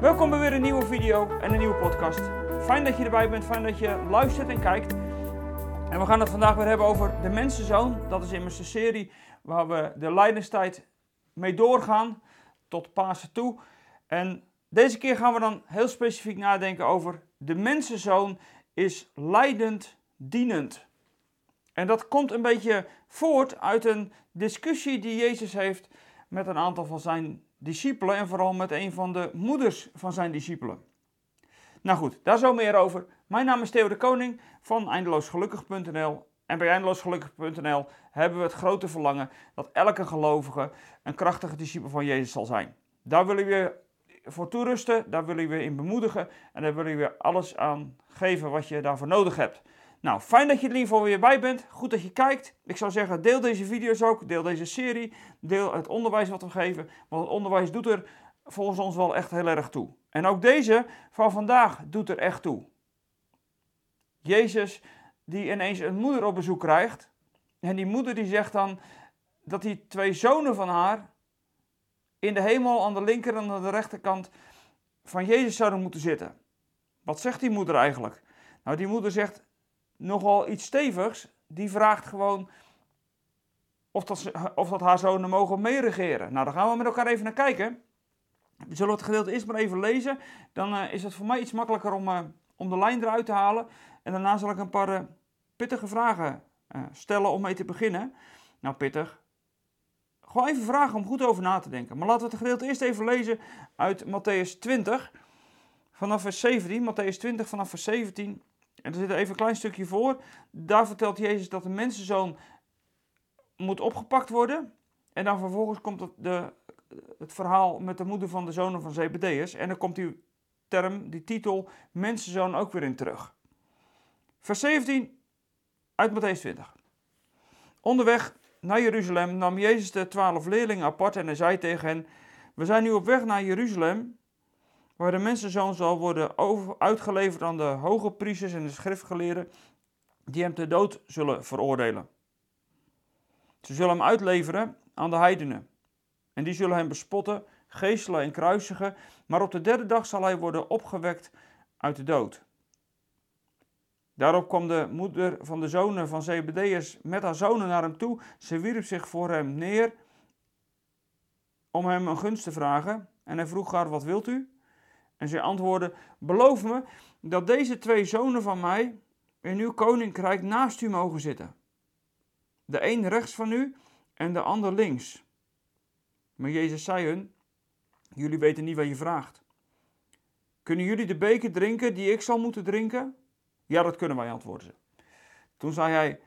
Welkom bij weer een nieuwe video en een nieuwe podcast. Fijn dat je erbij bent, fijn dat je luistert en kijkt. En we gaan het vandaag weer hebben over de mensenzoon. Dat is immers een serie waar we de lijdenstijd mee doorgaan tot Pasen toe. En deze keer gaan we dan heel specifiek nadenken over de mensenzoon is leidend dienend. En dat komt een beetje voort uit een discussie die Jezus heeft met een aantal van zijn discipelen en vooral met een van de moeders van zijn discipelen. Nou goed, daar zo meer over. Mijn naam is Theo de Koning van eindeloosgelukkig.nl en bij eindeloosgelukkig.nl hebben we het grote verlangen dat elke gelovige een krachtige discipel van Jezus zal zijn. Daar willen we voor toerusten, daar willen we in bemoedigen en daar willen we alles aan geven wat je daarvoor nodig hebt. Nou, fijn dat je er in ieder geval weer bij bent. Goed dat je kijkt. Ik zou zeggen, deel deze video's ook. Deel deze serie. Deel het onderwijs wat we geven. Want het onderwijs doet er volgens ons wel echt heel erg toe. En ook deze van vandaag doet er echt toe. Jezus die ineens een moeder op bezoek krijgt. En die moeder die zegt dan dat die twee zonen van haar in de hemel aan de linker en aan de rechterkant van Jezus zouden moeten zitten. Wat zegt die moeder eigenlijk? Nou, die moeder zegt nogal iets stevigs. Die vraagt gewoon of dat, of dat haar zonen mogen meeregeren. Nou, daar gaan we met elkaar even naar kijken. We zullen het gedeelte eerst maar even lezen. Dan uh, is het voor mij iets makkelijker om, uh, om de lijn eruit te halen. En daarna zal ik een paar uh, pittige vragen stellen om mee te beginnen. Nou, pittig. Gewoon even vragen om goed over na te denken. Maar laten we het gedeelte eerst even lezen uit Matthäus 20. Vanaf vers 17. Matthäus 20 vanaf vers 17. En er zit even een klein stukje voor. Daar vertelt Jezus dat de mensenzoon moet opgepakt worden. En dan vervolgens komt het, de, het verhaal met de moeder van de zonen van Zebedeus. En dan komt die term, die titel, mensenzoon ook weer in terug. Vers 17 uit Matthäus 20. Onderweg naar Jeruzalem nam Jezus de twaalf leerlingen apart en hij zei tegen hen: We zijn nu op weg naar Jeruzalem waar de mensenzoon zal worden uitgeleverd aan de hoge priesters en de schriftgeleerden, die hem ter dood zullen veroordelen. Ze zullen hem uitleveren aan de heidenen, en die zullen hem bespotten, geestelen en kruisigen, maar op de derde dag zal hij worden opgewekt uit de dood. Daarop kwam de moeder van de zonen van Zebedeus met haar zonen naar hem toe. Ze wierp zich voor hem neer om hem een gunst te vragen. En hij vroeg haar, wat wilt u? En zij antwoordde: Beloof me dat deze twee zonen van mij in uw koninkrijk naast u mogen zitten. De een rechts van u en de ander links. Maar Jezus zei hun: Jullie weten niet wat je vraagt. Kunnen jullie de beker drinken die ik zal moeten drinken? Ja, dat kunnen wij, antwoordden ze. Toen zei hij: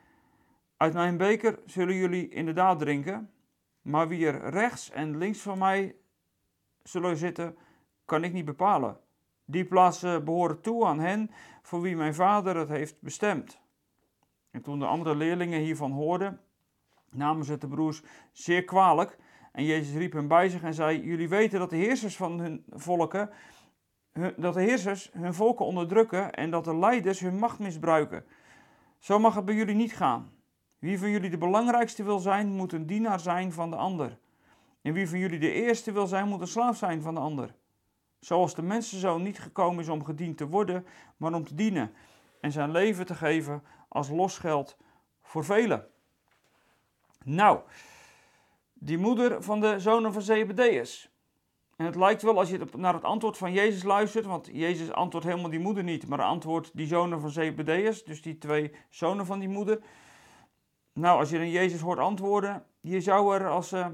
Uit mijn beker zullen jullie inderdaad drinken, maar wie er rechts en links van mij zullen zitten, kan ik niet bepalen. Die plaatsen behoren toe aan hen voor wie mijn vader het heeft bestemd. En toen de andere leerlingen hiervan hoorden, namen ze de broers zeer kwalijk. En Jezus riep hen bij zich en zei: Jullie weten dat de heersers van hun volken, dat de heersers hun volken onderdrukken en dat de leiders hun macht misbruiken. Zo mag het bij jullie niet gaan. Wie van jullie de belangrijkste wil zijn, moet een dienaar zijn van de ander. En wie van jullie de eerste wil zijn, moet een slaaf zijn van de ander. Zoals de mensenzoon niet gekomen is om gediend te worden, maar om te dienen en zijn leven te geven als losgeld voor velen. Nou, die moeder van de zonen van Zebedeus. En het lijkt wel als je naar het antwoord van Jezus luistert, want Jezus antwoordt helemaal die moeder niet, maar antwoordt die zonen van Zebedeus, dus die twee zonen van die moeder. Nou, als je dan Jezus hoort antwoorden, je zou er als uh,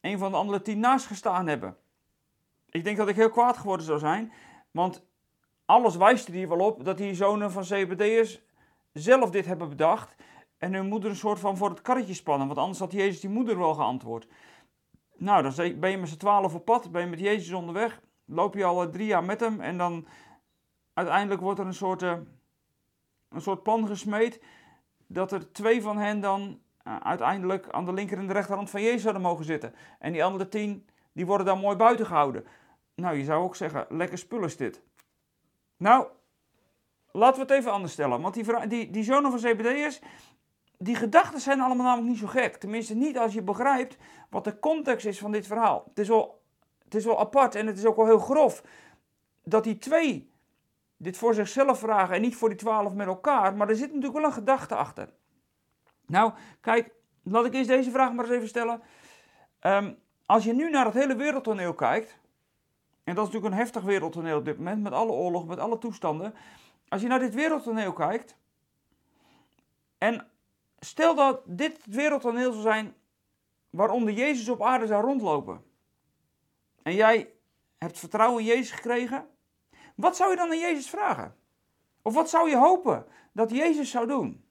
een van de andere tien naast gestaan hebben. Ik denk dat ik heel kwaad geworden zou zijn, want alles wijst er hier wel op dat die zonen van Zebedeus zelf dit hebben bedacht en hun moeder een soort van voor het karretje spannen, want anders had Jezus die moeder wel geantwoord. Nou, dan ben je met z'n twaalf op pad, ben je met Jezus onderweg, loop je al drie jaar met hem en dan uiteindelijk wordt er een soort, uh, een soort plan gesmeed dat er twee van hen dan uh, uiteindelijk aan de linker en de rechterhand van Jezus zouden mogen zitten. En die andere tien, die worden dan mooi buiten gehouden. Nou, je zou ook zeggen, lekker spul is dit. Nou, laten we het even anders stellen. Want die, die, die zonen van Zebedeus, die gedachten zijn allemaal namelijk niet zo gek. Tenminste, niet als je begrijpt wat de context is van dit verhaal. Het is wel, het is wel apart en het is ook wel heel grof. dat die twee dit voor zichzelf vragen en niet voor die twaalf met elkaar, maar er zit natuurlijk wel een gedachte achter. Nou, kijk, laat ik eerst deze vraag maar eens even stellen. Ehm, als je nu naar het hele wereldtoneel kijkt, en dat is natuurlijk een heftig wereldtoneel op dit moment, met alle oorlog, met alle toestanden. Als je naar dit wereldtoneel kijkt, en stel dat dit wereldtoneel zou zijn waaronder Jezus op aarde zou rondlopen. En jij hebt vertrouwen in Jezus gekregen. Wat zou je dan aan Jezus vragen? Of wat zou je hopen dat Jezus zou doen?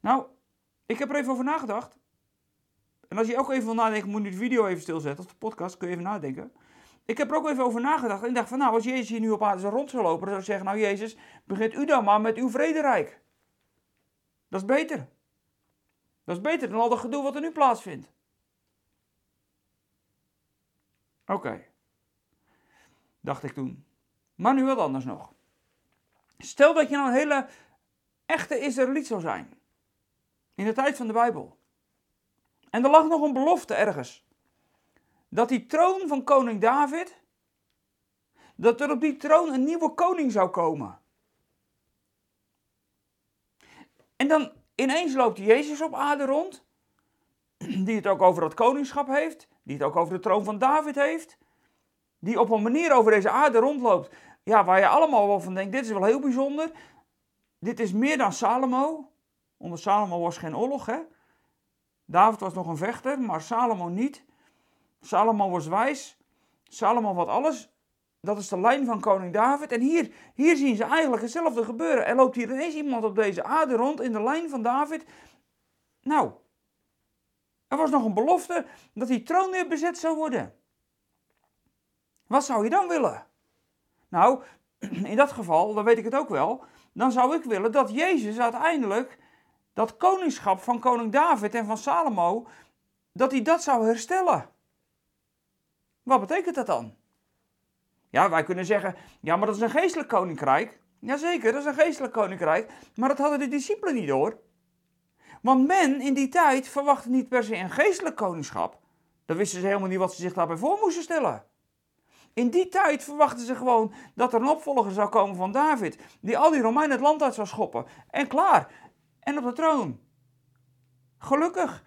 Nou, ik heb er even over nagedacht. En als je ook even wil nadenken, moet je de video even stilzetten, of de podcast, kun je even nadenken. Ik heb er ook even over nagedacht en ik dacht van nou, als Jezus hier nu op aarde rond zou lopen, dan zou ik zeggen, nou Jezus, begint u dan maar met uw vrederijk. Dat is beter. Dat is beter dan al dat gedoe wat er nu plaatsvindt. Oké, dacht ik toen. Maar nu wat anders nog. Stel dat je nou een hele echte Israëliet zou zijn. In de tijd van de Bijbel. En er lag nog een belofte ergens. Dat die troon van koning David, dat er op die troon een nieuwe koning zou komen. En dan ineens loopt Jezus op aarde rond, die het ook over dat koningschap heeft, die het ook over de troon van David heeft, die op een manier over deze aarde rondloopt, ja, waar je allemaal wel van denkt, dit is wel heel bijzonder. Dit is meer dan Salomo. Onder Salomo was geen oorlog, hè. David was nog een vechter, maar Salomo niet. Salomo was wijs. Salomo had alles. Dat is de lijn van koning David. En hier, hier zien ze eigenlijk hetzelfde gebeuren. Er loopt hier ineens iemand op deze aarde rond in de lijn van David. Nou, er was nog een belofte dat die troon weer bezet zou worden. Wat zou je dan willen? Nou, in dat geval, dan weet ik het ook wel, dan zou ik willen dat Jezus uiteindelijk dat koningschap van koning David en van Salomo, dat hij dat zou herstellen. Wat betekent dat dan? Ja, wij kunnen zeggen, ja, maar dat is een geestelijk koninkrijk. Jazeker, dat is een geestelijk koninkrijk, maar dat hadden de discipelen niet door. Want men in die tijd verwachtte niet per se een geestelijk koningschap. Dan wisten ze helemaal niet wat ze zich daarbij voor moesten stellen. In die tijd verwachten ze gewoon dat er een opvolger zou komen van David, die al die Romeinen het land uit zou schoppen. En klaar, en op de troon. Gelukkig,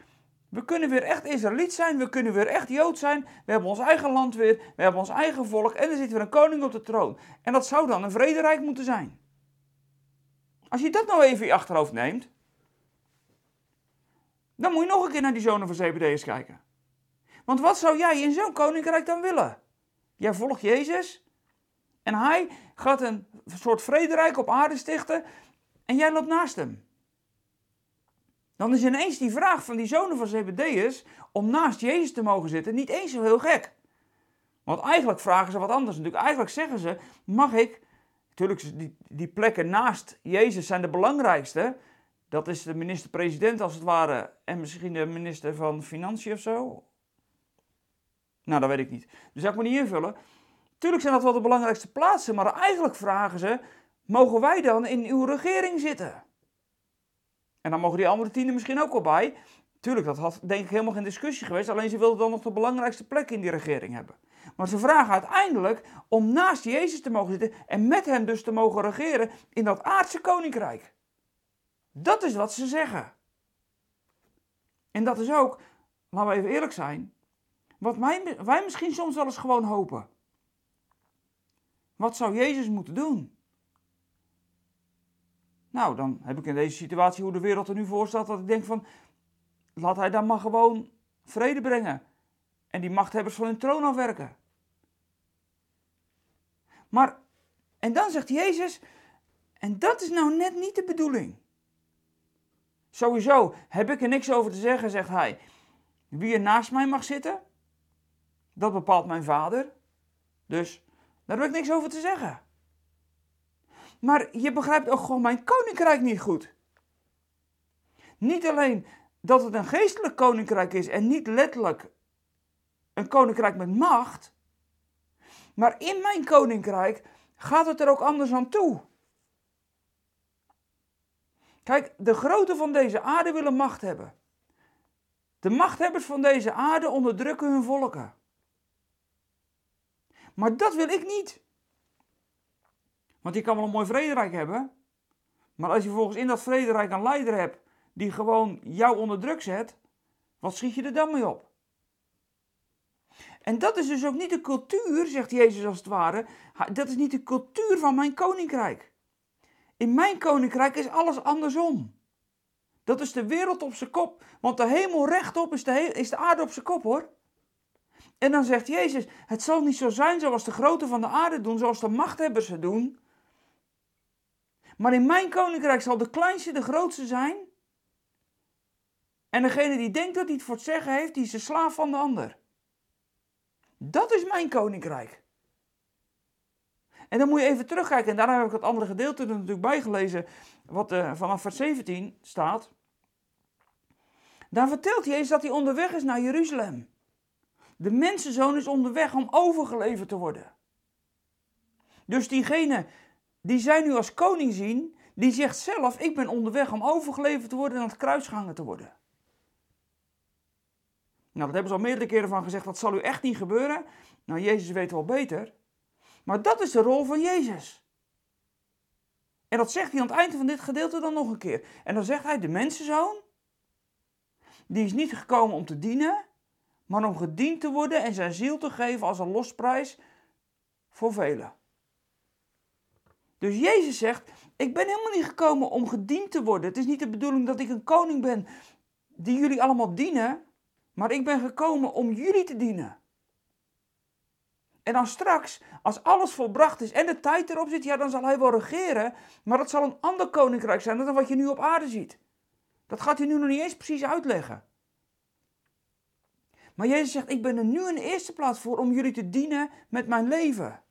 we kunnen weer echt Israëliet zijn, we kunnen weer echt Jood zijn, we hebben ons eigen land weer, we hebben ons eigen volk en er zit weer een koning op de troon. En dat zou dan een vrederijk moeten zijn. Als je dat nou even in je achterhoofd neemt, dan moet je nog een keer naar die zonen van Zebedeus kijken. Want wat zou jij in zo'n koninkrijk dan willen? Jij volgt Jezus en hij gaat een soort vrederijk op aarde stichten en jij loopt naast hem. Dan is ineens die vraag van die zonen van Zebedeus om naast Jezus te mogen zitten niet eens zo heel gek. Want eigenlijk vragen ze wat anders natuurlijk. Eigenlijk zeggen ze, mag ik, natuurlijk die, die plekken naast Jezus zijn de belangrijkste. Dat is de minister-president als het ware en misschien de minister van Financiën of zo. Nou, dat weet ik niet. Dus dat ik me niet invullen. Tuurlijk zijn dat wel de belangrijkste plaatsen, maar eigenlijk vragen ze, mogen wij dan in uw regering zitten? En dan mogen die andere tienen misschien ook wel bij. Tuurlijk, dat had denk ik helemaal geen discussie geweest. Alleen ze wilden dan nog de belangrijkste plek in die regering hebben. Maar ze vragen uiteindelijk om naast Jezus te mogen zitten en met hem dus te mogen regeren in dat aardse koninkrijk. Dat is wat ze zeggen. En dat is ook, laten we even eerlijk zijn, wat wij, wij misschien soms wel eens gewoon hopen. Wat zou Jezus moeten doen? Nou, dan heb ik in deze situatie hoe de wereld er nu voor staat, dat ik denk van, laat hij dan maar gewoon vrede brengen. En die machthebbers van hun troon afwerken. Maar, en dan zegt Jezus, en dat is nou net niet de bedoeling. Sowieso heb ik er niks over te zeggen, zegt hij. Wie er naast mij mag zitten, dat bepaalt mijn vader. Dus daar heb ik niks over te zeggen. Maar je begrijpt ook gewoon mijn koninkrijk niet goed. Niet alleen dat het een geestelijk koninkrijk is en niet letterlijk een koninkrijk met macht. Maar in mijn koninkrijk gaat het er ook anders aan toe. Kijk, de groten van deze aarde willen macht hebben. De machthebbers van deze aarde onderdrukken hun volken. Maar dat wil ik niet. Want je kan wel een mooi vrederijk hebben. Maar als je volgens in dat vrederijk een leider hebt die gewoon jou onder druk zet, wat schiet je er dan mee op? En dat is dus ook niet de cultuur, zegt Jezus als het ware. Dat is niet de cultuur van mijn koninkrijk. In mijn koninkrijk is alles andersom. Dat is de wereld op zijn kop. Want de hemel rechtop is de, is de aarde op zijn kop hoor. En dan zegt Jezus: Het zal niet zo zijn zoals de grote van de aarde doen, zoals de machthebbers het doen. Maar in mijn koninkrijk zal de kleinste de grootste zijn. En degene die denkt dat hij het voor het zeggen heeft, die is de slaaf van de ander. Dat is mijn koninkrijk. En dan moet je even terugkijken. En daarom heb ik het andere gedeelte er natuurlijk bijgelezen. Wat uh, vanaf vers 17 staat. Daar vertelt Jezus dat hij onderweg is naar Jeruzalem. De mensenzoon is onderweg om overgeleverd te worden. Dus diegene die zij nu als koning zien, die zegt zelf: Ik ben onderweg om overgeleverd te worden en aan het kruis gehangen te worden. Nou, dat hebben ze al meerdere keren van gezegd, dat zal u echt niet gebeuren. Nou, Jezus weet wel beter. Maar dat is de rol van Jezus. En dat zegt hij aan het einde van dit gedeelte dan nog een keer. En dan zegt hij, de mensenzoon, die is niet gekomen om te dienen, maar om gediend te worden en zijn ziel te geven als een losprijs voor velen. Dus Jezus zegt, ik ben helemaal niet gekomen om gediend te worden. Het is niet de bedoeling dat ik een koning ben die jullie allemaal dienen, maar ik ben gekomen om jullie te dienen. En dan straks, als alles volbracht is en de tijd erop zit, ja, dan zal hij wel regeren. Maar dat zal een ander koninkrijk zijn dan wat je nu op aarde ziet. Dat gaat hij nu nog niet eens precies uitleggen. Maar Jezus zegt, ik ben er nu in de eerste plaats voor om jullie te dienen met mijn leven.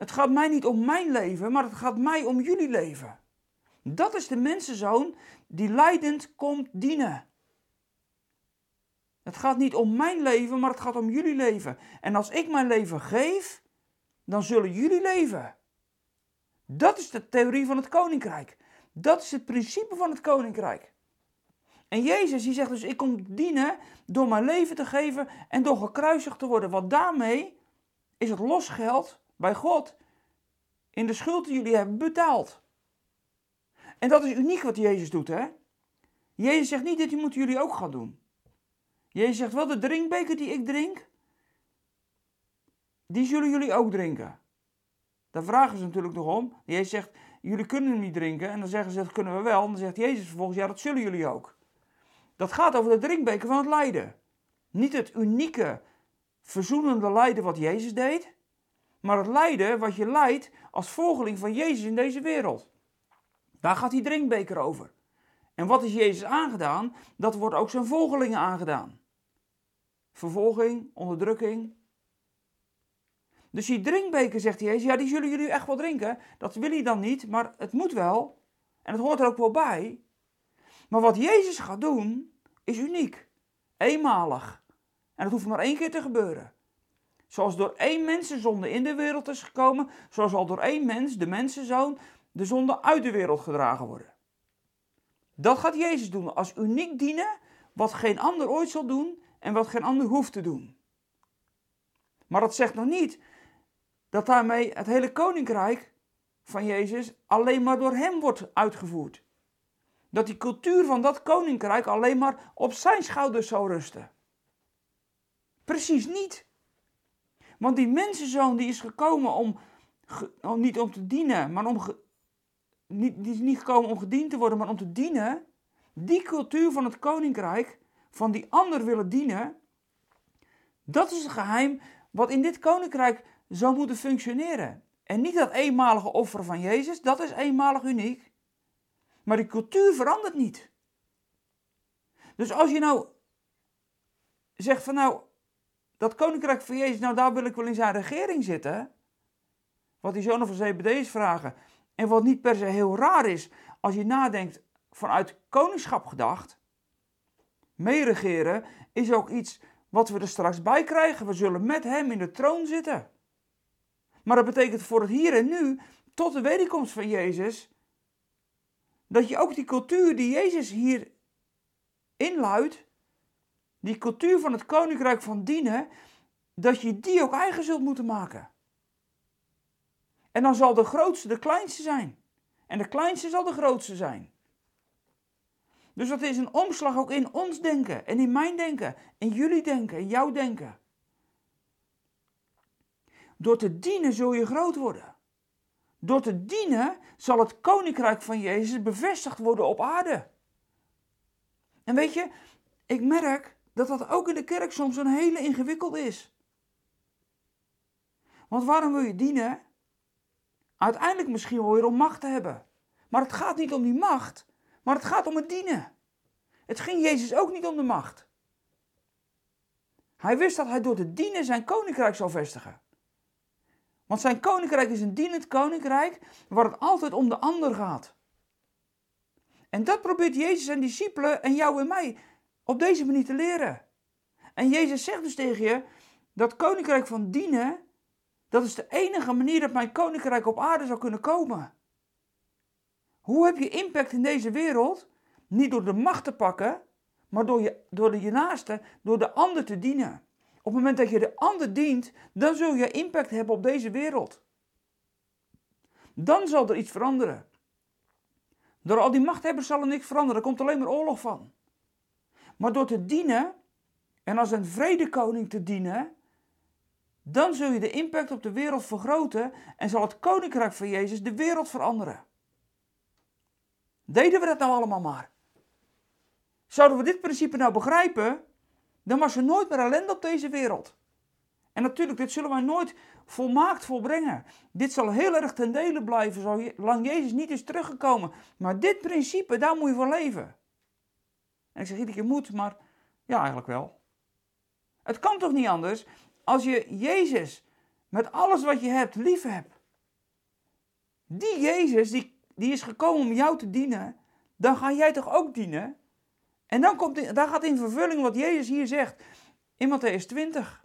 Het gaat mij niet om mijn leven, maar het gaat mij om jullie leven. Dat is de mensenzoon die leidend komt dienen. Het gaat niet om mijn leven, maar het gaat om jullie leven. En als ik mijn leven geef, dan zullen jullie leven. Dat is de theorie van het koninkrijk. Dat is het principe van het koninkrijk. En Jezus die zegt dus, ik kom dienen door mijn leven te geven en door gekruisigd te worden. Want daarmee is het losgeld bij God in de schuld die jullie hebben betaald. En dat is uniek wat Jezus doet, hè? Jezus zegt niet dat moeten jullie ook gaan doen. Jezus zegt wel, de drinkbeker die ik drink, die zullen jullie ook drinken. Daar vragen ze natuurlijk nog om. Jezus zegt, jullie kunnen hem niet drinken. En dan zeggen ze, dat kunnen we wel. En dan zegt Jezus vervolgens, ja, dat zullen jullie ook. Dat gaat over de drinkbeker van het lijden. Niet het unieke, verzoenende lijden wat Jezus deed, maar het lijden wat je lijdt als volgeling van Jezus in deze wereld. Daar gaat die drinkbeker over. En wat is Jezus aangedaan? Dat wordt ook zijn volgelingen aangedaan vervolging, onderdrukking. Dus die drinkbeker, zegt Jezus, ja, die zullen jullie echt wel drinken. Dat wil hij dan niet, maar het moet wel. En het hoort er ook wel bij. Maar wat Jezus gaat doen, is uniek. Eenmalig. En dat hoeft maar één keer te gebeuren. Zoals door één mens de zonde in de wereld is gekomen, zo zal door één mens, de mensenzoon, de zonde uit de wereld gedragen worden. Dat gaat Jezus doen als uniek dienen, wat geen ander ooit zal doen en wat geen ander hoeft te doen. Maar dat zegt nog niet dat daarmee het hele koninkrijk van Jezus alleen maar door hem wordt uitgevoerd. Dat die cultuur van dat koninkrijk alleen maar op zijn schouders zou rusten. Precies niet. Want die mensenzoon die is gekomen om, niet om te dienen, maar om niet, die is niet gekomen om gediend te worden, maar om te dienen. Die cultuur van het koninkrijk, van die ander willen dienen, dat is het geheim wat in dit koninkrijk zou moeten functioneren. En niet dat eenmalige offer van Jezus, dat is eenmalig uniek. Maar die cultuur verandert niet. Dus als je nou zegt van nou, dat koninkrijk van Jezus, nou daar wil ik wel in zijn regering zitten. Wat die zonen van CBD's vragen. En wat niet per se heel raar is als je nadenkt vanuit koningschap gedacht meeregeren is ook iets wat we er straks bij krijgen. We zullen met hem in de troon zitten. Maar dat betekent voor het hier en nu, tot de wederkomst van Jezus, dat je ook die cultuur die Jezus hier inluidt, die cultuur van het koninkrijk van dienen, dat je die ook eigen zult moeten maken. En dan zal de grootste de kleinste zijn. En de kleinste zal de grootste zijn. Dus dat is een omslag ook in ons denken en in mijn denken, in jullie denken, in jouw denken. Door te dienen zul je groot worden. Door te dienen zal het koninkrijk van Jezus bevestigd worden op aarde. En weet je, ik merk dat dat ook in de kerk soms een hele ingewikkelde is. Want waarom wil je dienen? Uiteindelijk misschien wel weer om macht te hebben. Maar het gaat niet om die macht, maar het gaat om het dienen. Het ging Jezus ook niet om de macht. Hij wist dat hij door te dienen zijn koninkrijk zou vestigen. Want zijn koninkrijk is een dienend koninkrijk waar het altijd om de ander gaat. En dat probeert Jezus en discipelen en jou en mij op deze manier te leren. En Jezus zegt dus tegen je, dat koninkrijk van dienen, dat is de enige manier dat mijn koninkrijk op aarde zou kunnen komen. Hoe heb je impact in deze wereld? Niet door de macht te pakken, maar door je, door de, je naaste, door de ander te dienen. Op het moment dat je de ander dient, dan zul je impact hebben op deze wereld. Dan zal er iets veranderen. Door al die machthebbers zal er niks veranderen, er komt alleen maar oorlog van. Maar door te dienen, en als een vredekoning te dienen, dan zul je de impact op de wereld vergroten en zal het koninkrijk van Jezus de wereld veranderen. Deden we dat nou allemaal maar? Zouden we dit principe nou begrijpen, dan was er nooit meer ellende op deze wereld. En natuurlijk, dit zullen wij nooit volmaakt volbrengen. Dit zal heel erg ten dele blijven, zolang Jezus niet is teruggekomen. Maar dit principe, daar moet je voor leven. Ik zeg iedere keer moet, maar ja, eigenlijk wel. Het kan toch niet anders als je Jezus met alles wat je hebt lief hebt. Die Jezus, die, die is gekomen om jou te dienen, dan ga jij toch ook dienen? En dan, komt, dan gaat in vervulling wat Jezus hier zegt in Matthäus 20.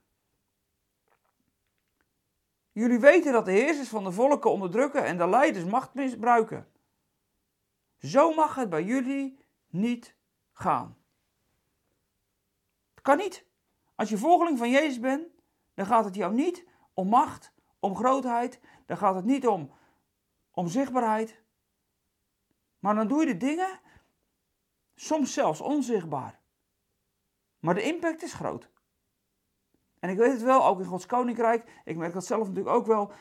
Jullie weten dat de heersers van de volken onderdrukken en de leiders macht misbruiken. Zo mag het bij jullie niet gaan. Het kan niet. Als je volgeling van Jezus bent, dan gaat het jou niet om macht, om grootheid, dan gaat het niet om, om zichtbaarheid. Maar dan doe je de dingen Soms zelfs onzichtbaar. Maar de impact is groot. En ik weet het wel, ook in Gods Koninkrijk. Ik merk dat zelf natuurlijk ook wel.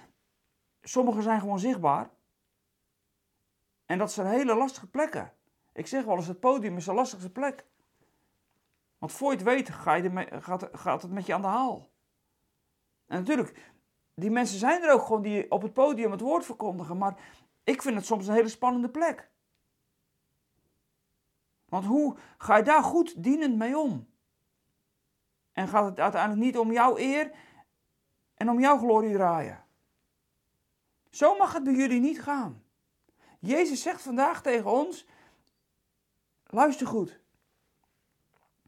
Sommigen zijn gewoon zichtbaar. En dat zijn hele lastige plekken. Ik zeg wel eens, het podium is de lastigste plek. Want voor je het weet ga je gaat, gaat het met je aan de haal. En natuurlijk, die mensen zijn er ook gewoon die op het podium het woord verkondigen. Maar ik vind het soms een hele spannende plek. Want hoe ga je daar goed dienend mee om? En gaat het uiteindelijk niet om jouw eer en om jouw glorie draaien? Zo mag het bij jullie niet gaan. Jezus zegt vandaag tegen ons: luister goed.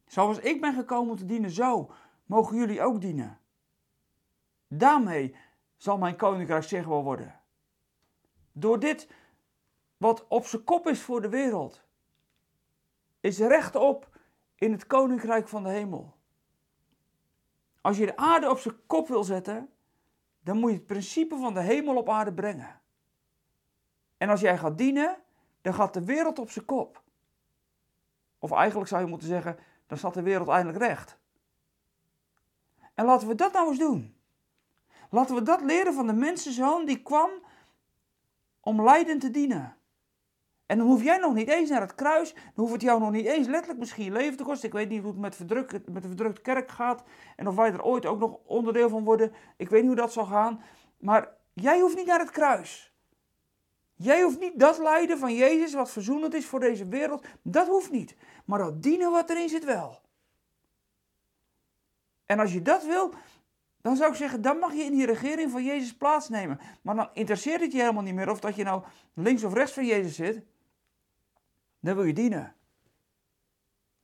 Zoals ik ben gekomen om te dienen, zo mogen jullie ook dienen. Daarmee zal mijn koninkrijk zichtbaar worden. Door dit, wat op zijn kop is voor de wereld, is rechtop in het koninkrijk van de hemel. Als je de aarde op zijn kop wil zetten, dan moet je het principe van de hemel op aarde brengen. En als jij gaat dienen, dan gaat de wereld op zijn kop. Of eigenlijk zou je moeten zeggen, dan staat de wereld eindelijk recht. En laten we dat nou eens doen. Laten we dat leren van de mensenzoon die kwam om lijden te dienen. En dan hoef jij nog niet eens naar het kruis. Dan hoeft het jou nog niet eens letterlijk misschien je leven te kosten. Ik weet niet hoe het met, verdruk, met de verdrukte kerk gaat. En of wij er ooit ook nog onderdeel van worden. Ik weet niet hoe dat zal gaan. Maar jij hoeft niet naar het kruis. Jij hoeft niet dat lijden van Jezus, wat verzoenend is voor deze wereld. Dat hoeft niet. Maar dat dienen wat erin zit wel. En als je dat wil, dan zou ik zeggen, dan mag je in die regering van Jezus plaatsnemen. Maar dan interesseert het je helemaal niet meer of dat je nou links of rechts van Jezus zit. Dan wil je dienen.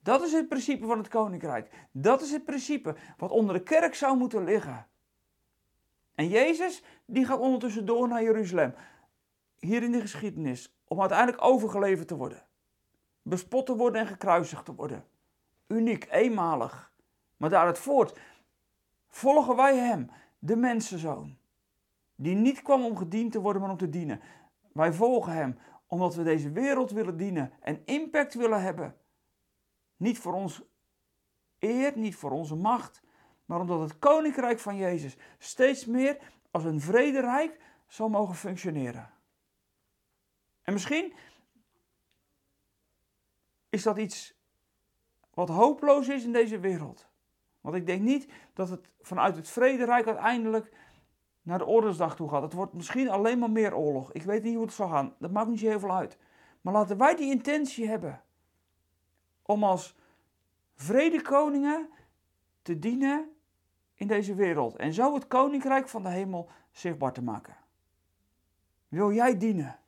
Dat is het principe van het koninkrijk. Dat is het principe wat onder de kerk zou moeten liggen. En Jezus, die gaat ondertussen door naar Jeruzalem. Hier in de geschiedenis. Om uiteindelijk overgeleverd te worden. Bespot te worden en gekruisigd te worden. Uniek, eenmalig. Maar daaruit voort volgen wij Hem, de mensenzoon, die niet kwam om gediend te worden, maar om te dienen. Wij volgen Hem omdat we deze wereld willen dienen en impact willen hebben. Niet voor ons eer, niet voor onze macht, maar omdat het koninkrijk van Jezus steeds meer als een vrederijk zal mogen functioneren. En misschien is dat iets wat hopeloos is in deze wereld. Want ik denk niet dat het vanuit het vrederijk uiteindelijk naar de oorlogsdag toe gaat. Het wordt misschien alleen maar meer oorlog. Ik weet niet hoe het zal gaan. Dat maakt niet zo heel veel uit. Maar laten wij die intentie hebben om als vredekoningen te dienen in deze wereld. En zo het koninkrijk van de hemel zichtbaar te maken. Wil jij dienen?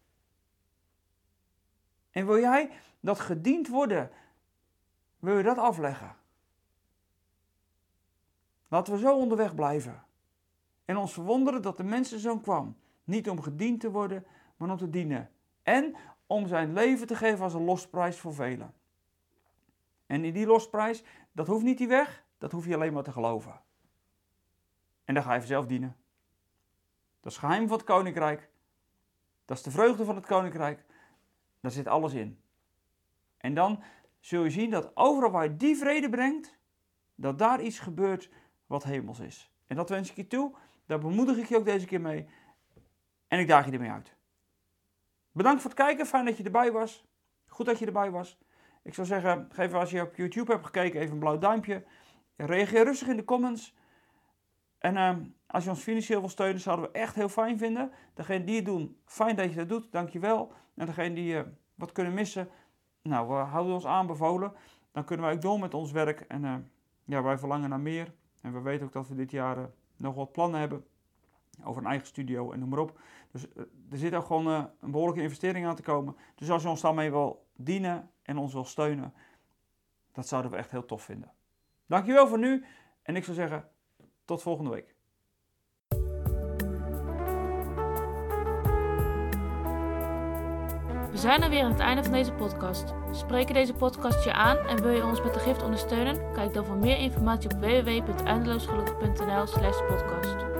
En wil jij dat gediend worden? Wil je dat afleggen? Laten we zo onderweg blijven. En ons verwonderen dat de mensenzoon kwam. Niet om gediend te worden, maar om te dienen. En om zijn leven te geven als een losprijs voor velen. En in die losprijs, dat hoeft niet die weg, dat hoef je alleen maar te geloven. En dan ga je vanzelf dienen. Dat is het geheim van het koninkrijk. Dat is de vreugde van het koninkrijk. Daar zit alles in. En dan zul je zien dat overal waar je die vrede brengt, dat daar iets gebeurt wat hemels is. En dat wens ik je toe. Daar bemoedig ik je ook deze keer mee. En ik daag je ermee uit. Bedankt voor het kijken. Fijn dat je erbij was. Goed dat je erbij was. Ik zou zeggen, geef als je op YouTube hebt gekeken even een blauw duimpje. Reageer rustig in de comments. En ehm, als je ons financieel wil steunen, zouden we echt heel fijn vinden. Degene die het doen, fijn dat je dat doet, dankjewel. En degene die uh, wat kunnen missen, nou, we houden ons aanbevolen. Dan kunnen wij ook door met ons werk. En uh, ja, wij verlangen naar meer. En we weten ook dat we dit jaar uh, nog wat plannen hebben over een eigen studio en noem maar op. Dus er zit ook gewoon een behoorlijke investering aan te komen. Dus als je ons daarmee wil dienen en ons wil steunen, dat zouden we echt heel tof vinden. Dankjewel voor nu en ik zou zeggen tot volgende week. We zijn er weer aan het einde van deze podcast. Spreken deze podcast je aan en wil je ons met de gift ondersteunen? Kijk dan voor meer informatie op www.eindeloosgelukkig.nl slash podcast.